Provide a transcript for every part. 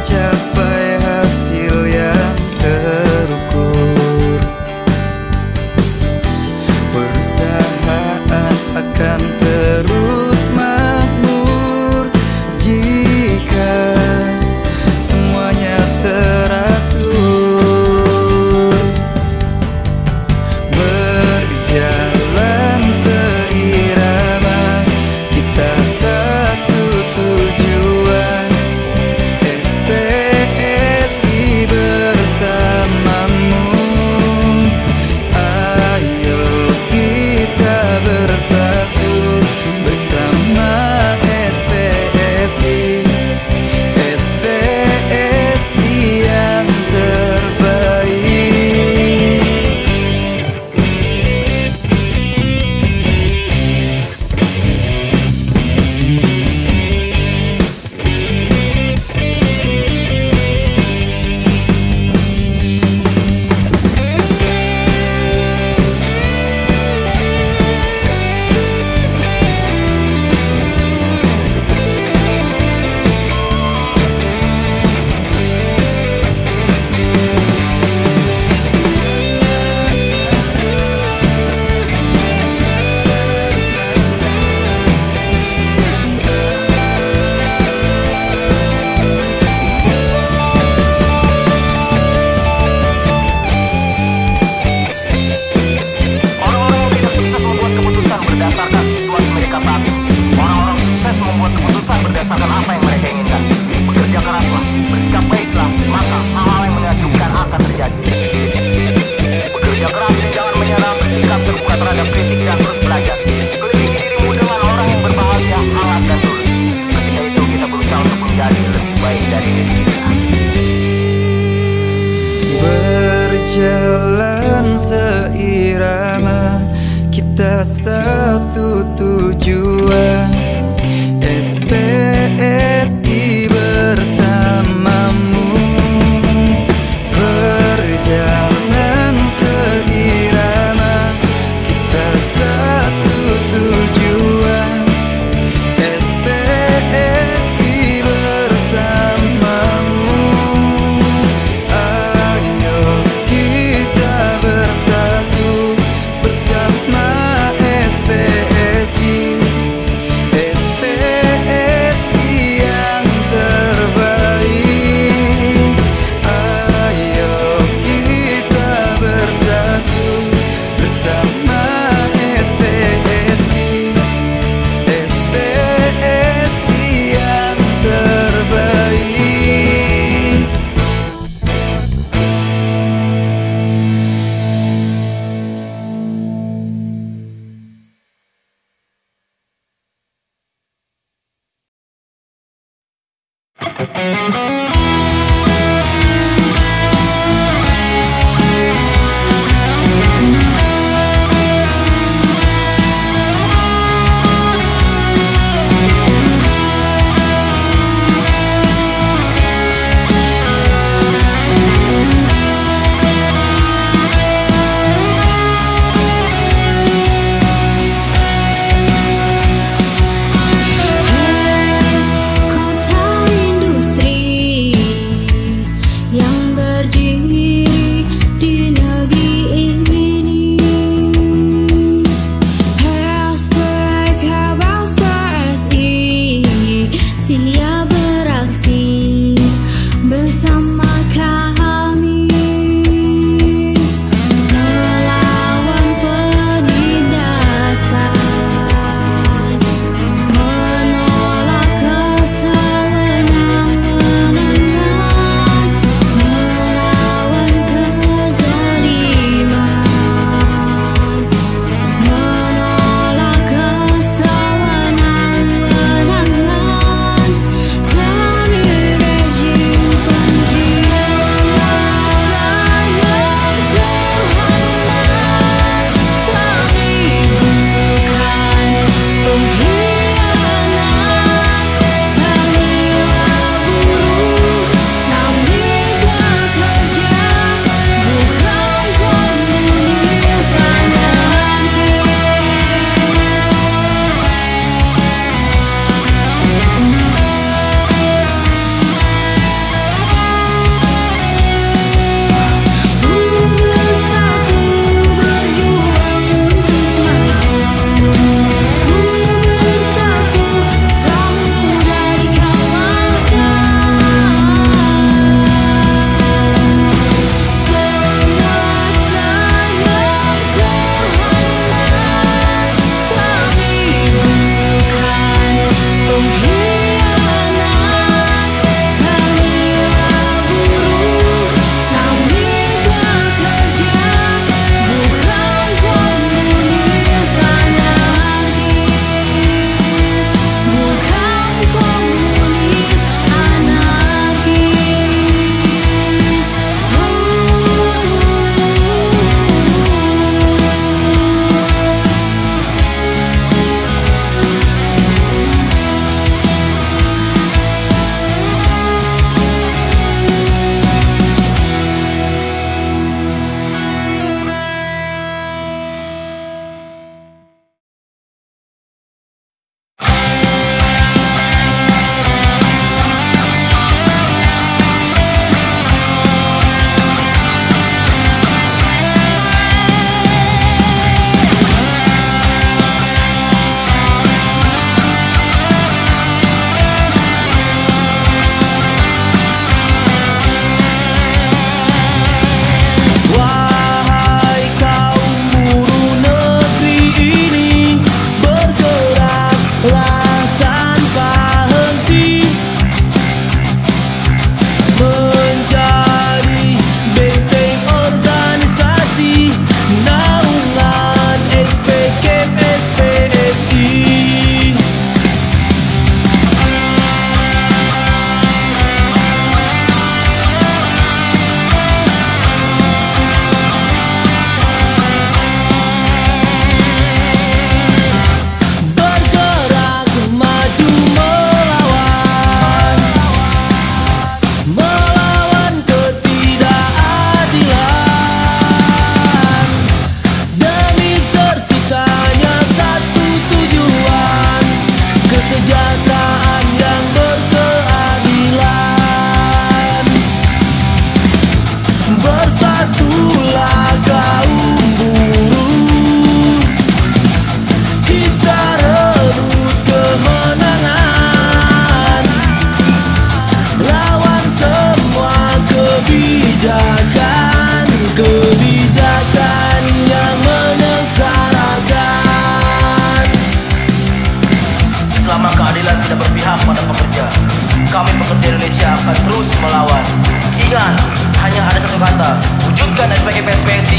Untuk mencapai Berjalan seirama. Kita satu tujuan. SPSI bersamamu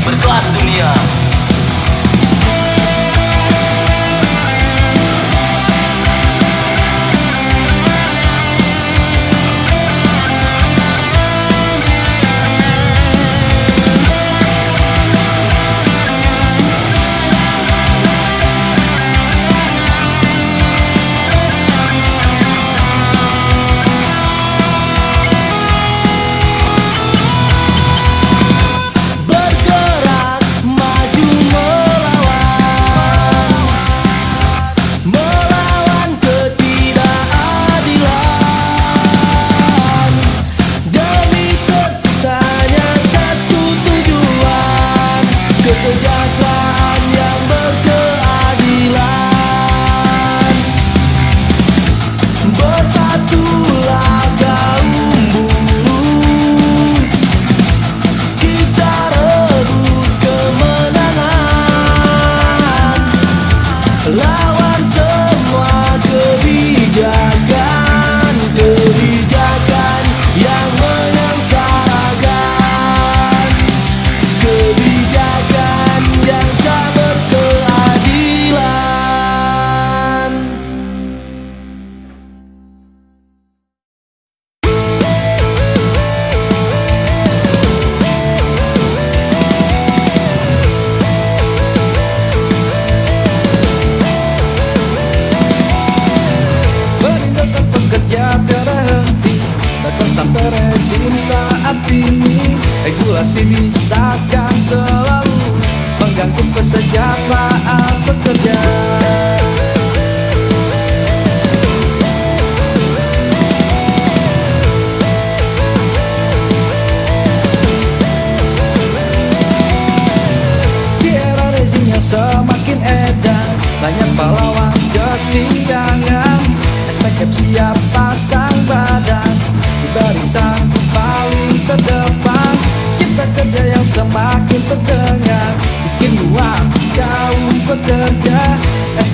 berkelas dunia.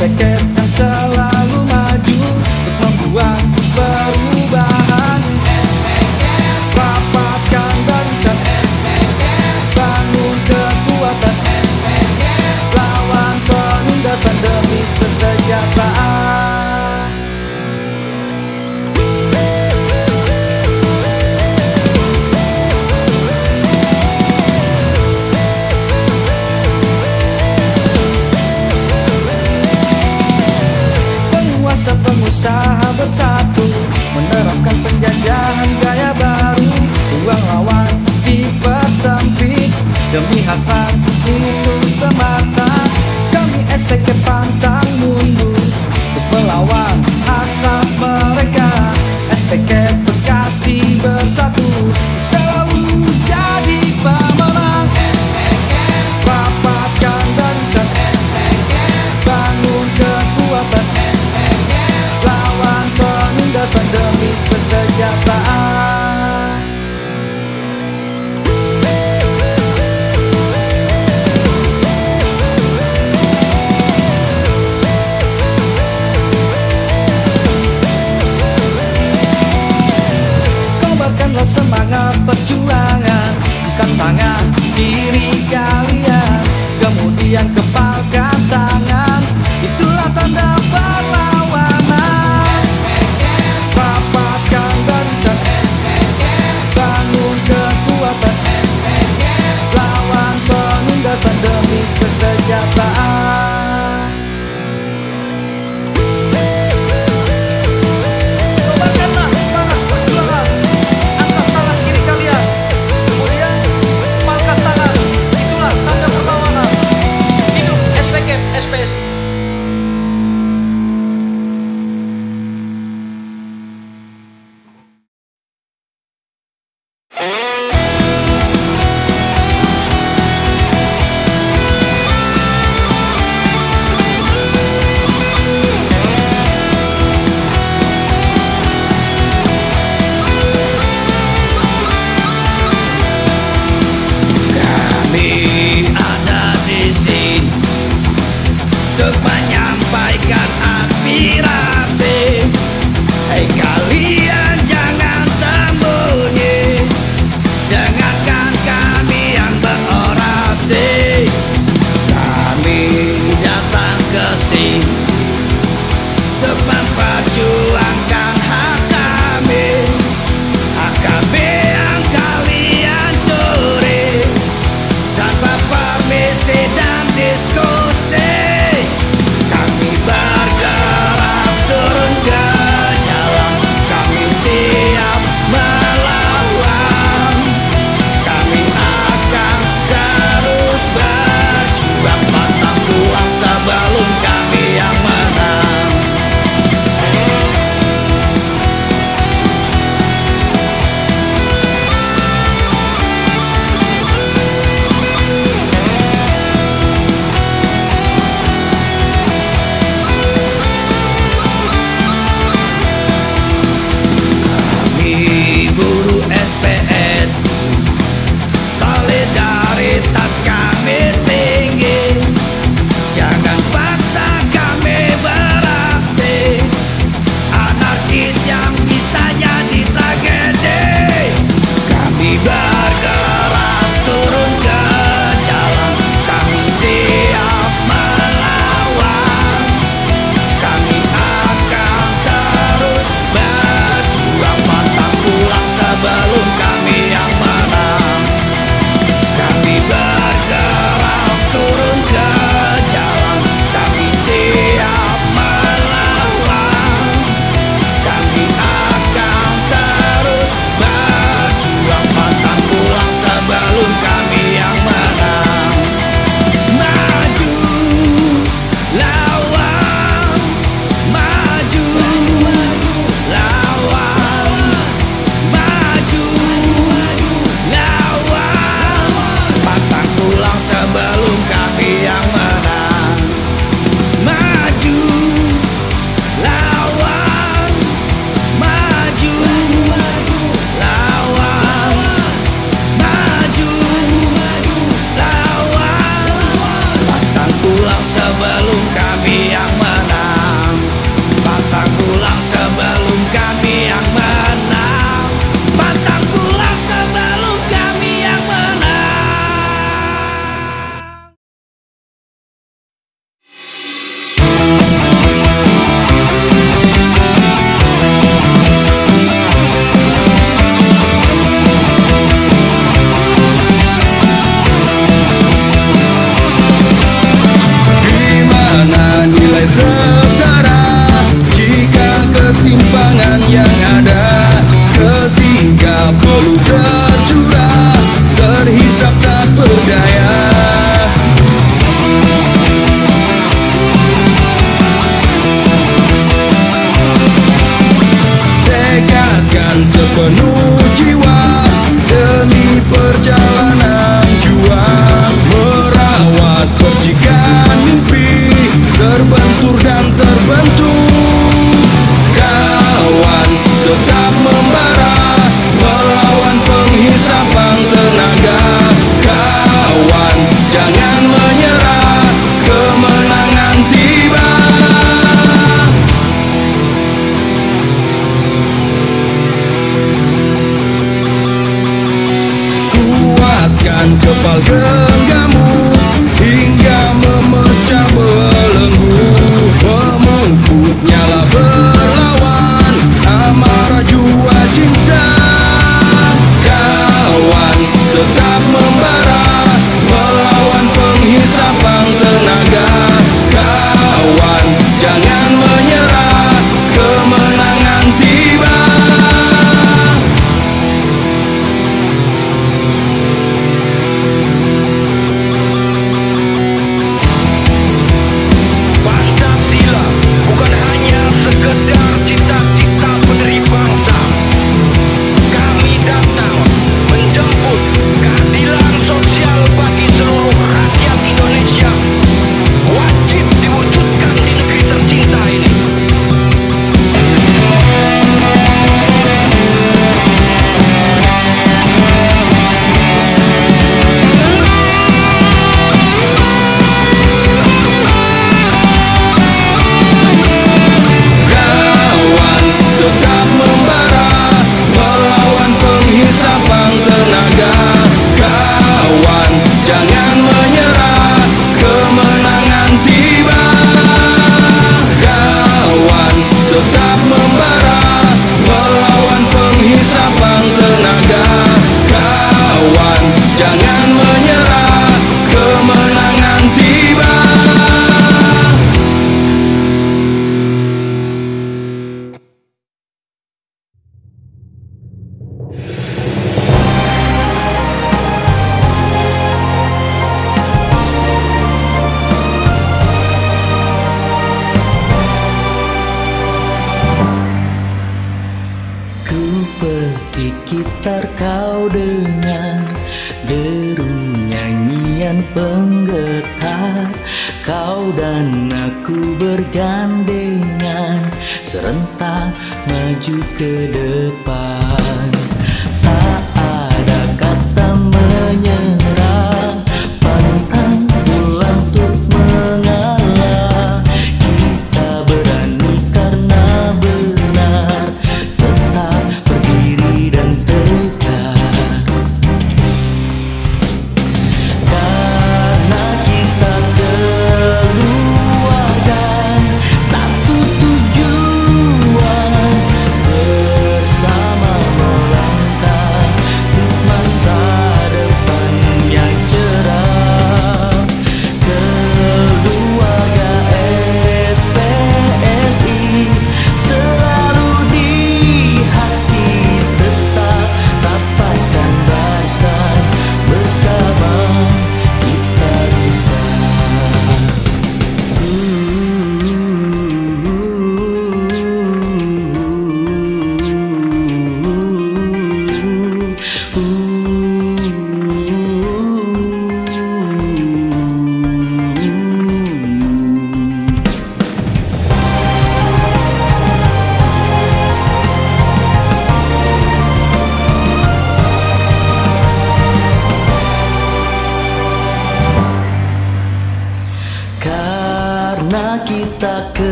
second.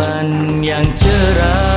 harapan yang cerah.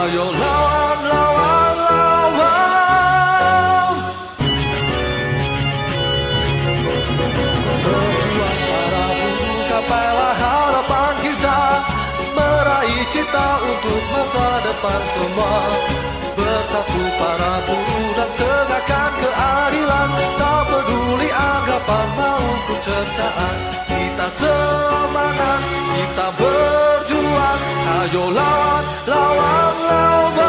Ayo lawan, lawan, lawan Berjuang para buruh kapailah harapan kita. Meraih cita untuk masa depan semua. Bersatu para buruh dan tegakkan keadilan. Tak peduli anggapan maupun cercaan Kita semangat, kita berjuang. 他有了，老王老哥。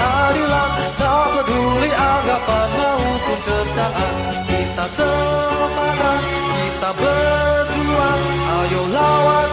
keadilan Tak peduli anggapan maupun cercaan Kita sepakat, kita berjuang Ayo lawan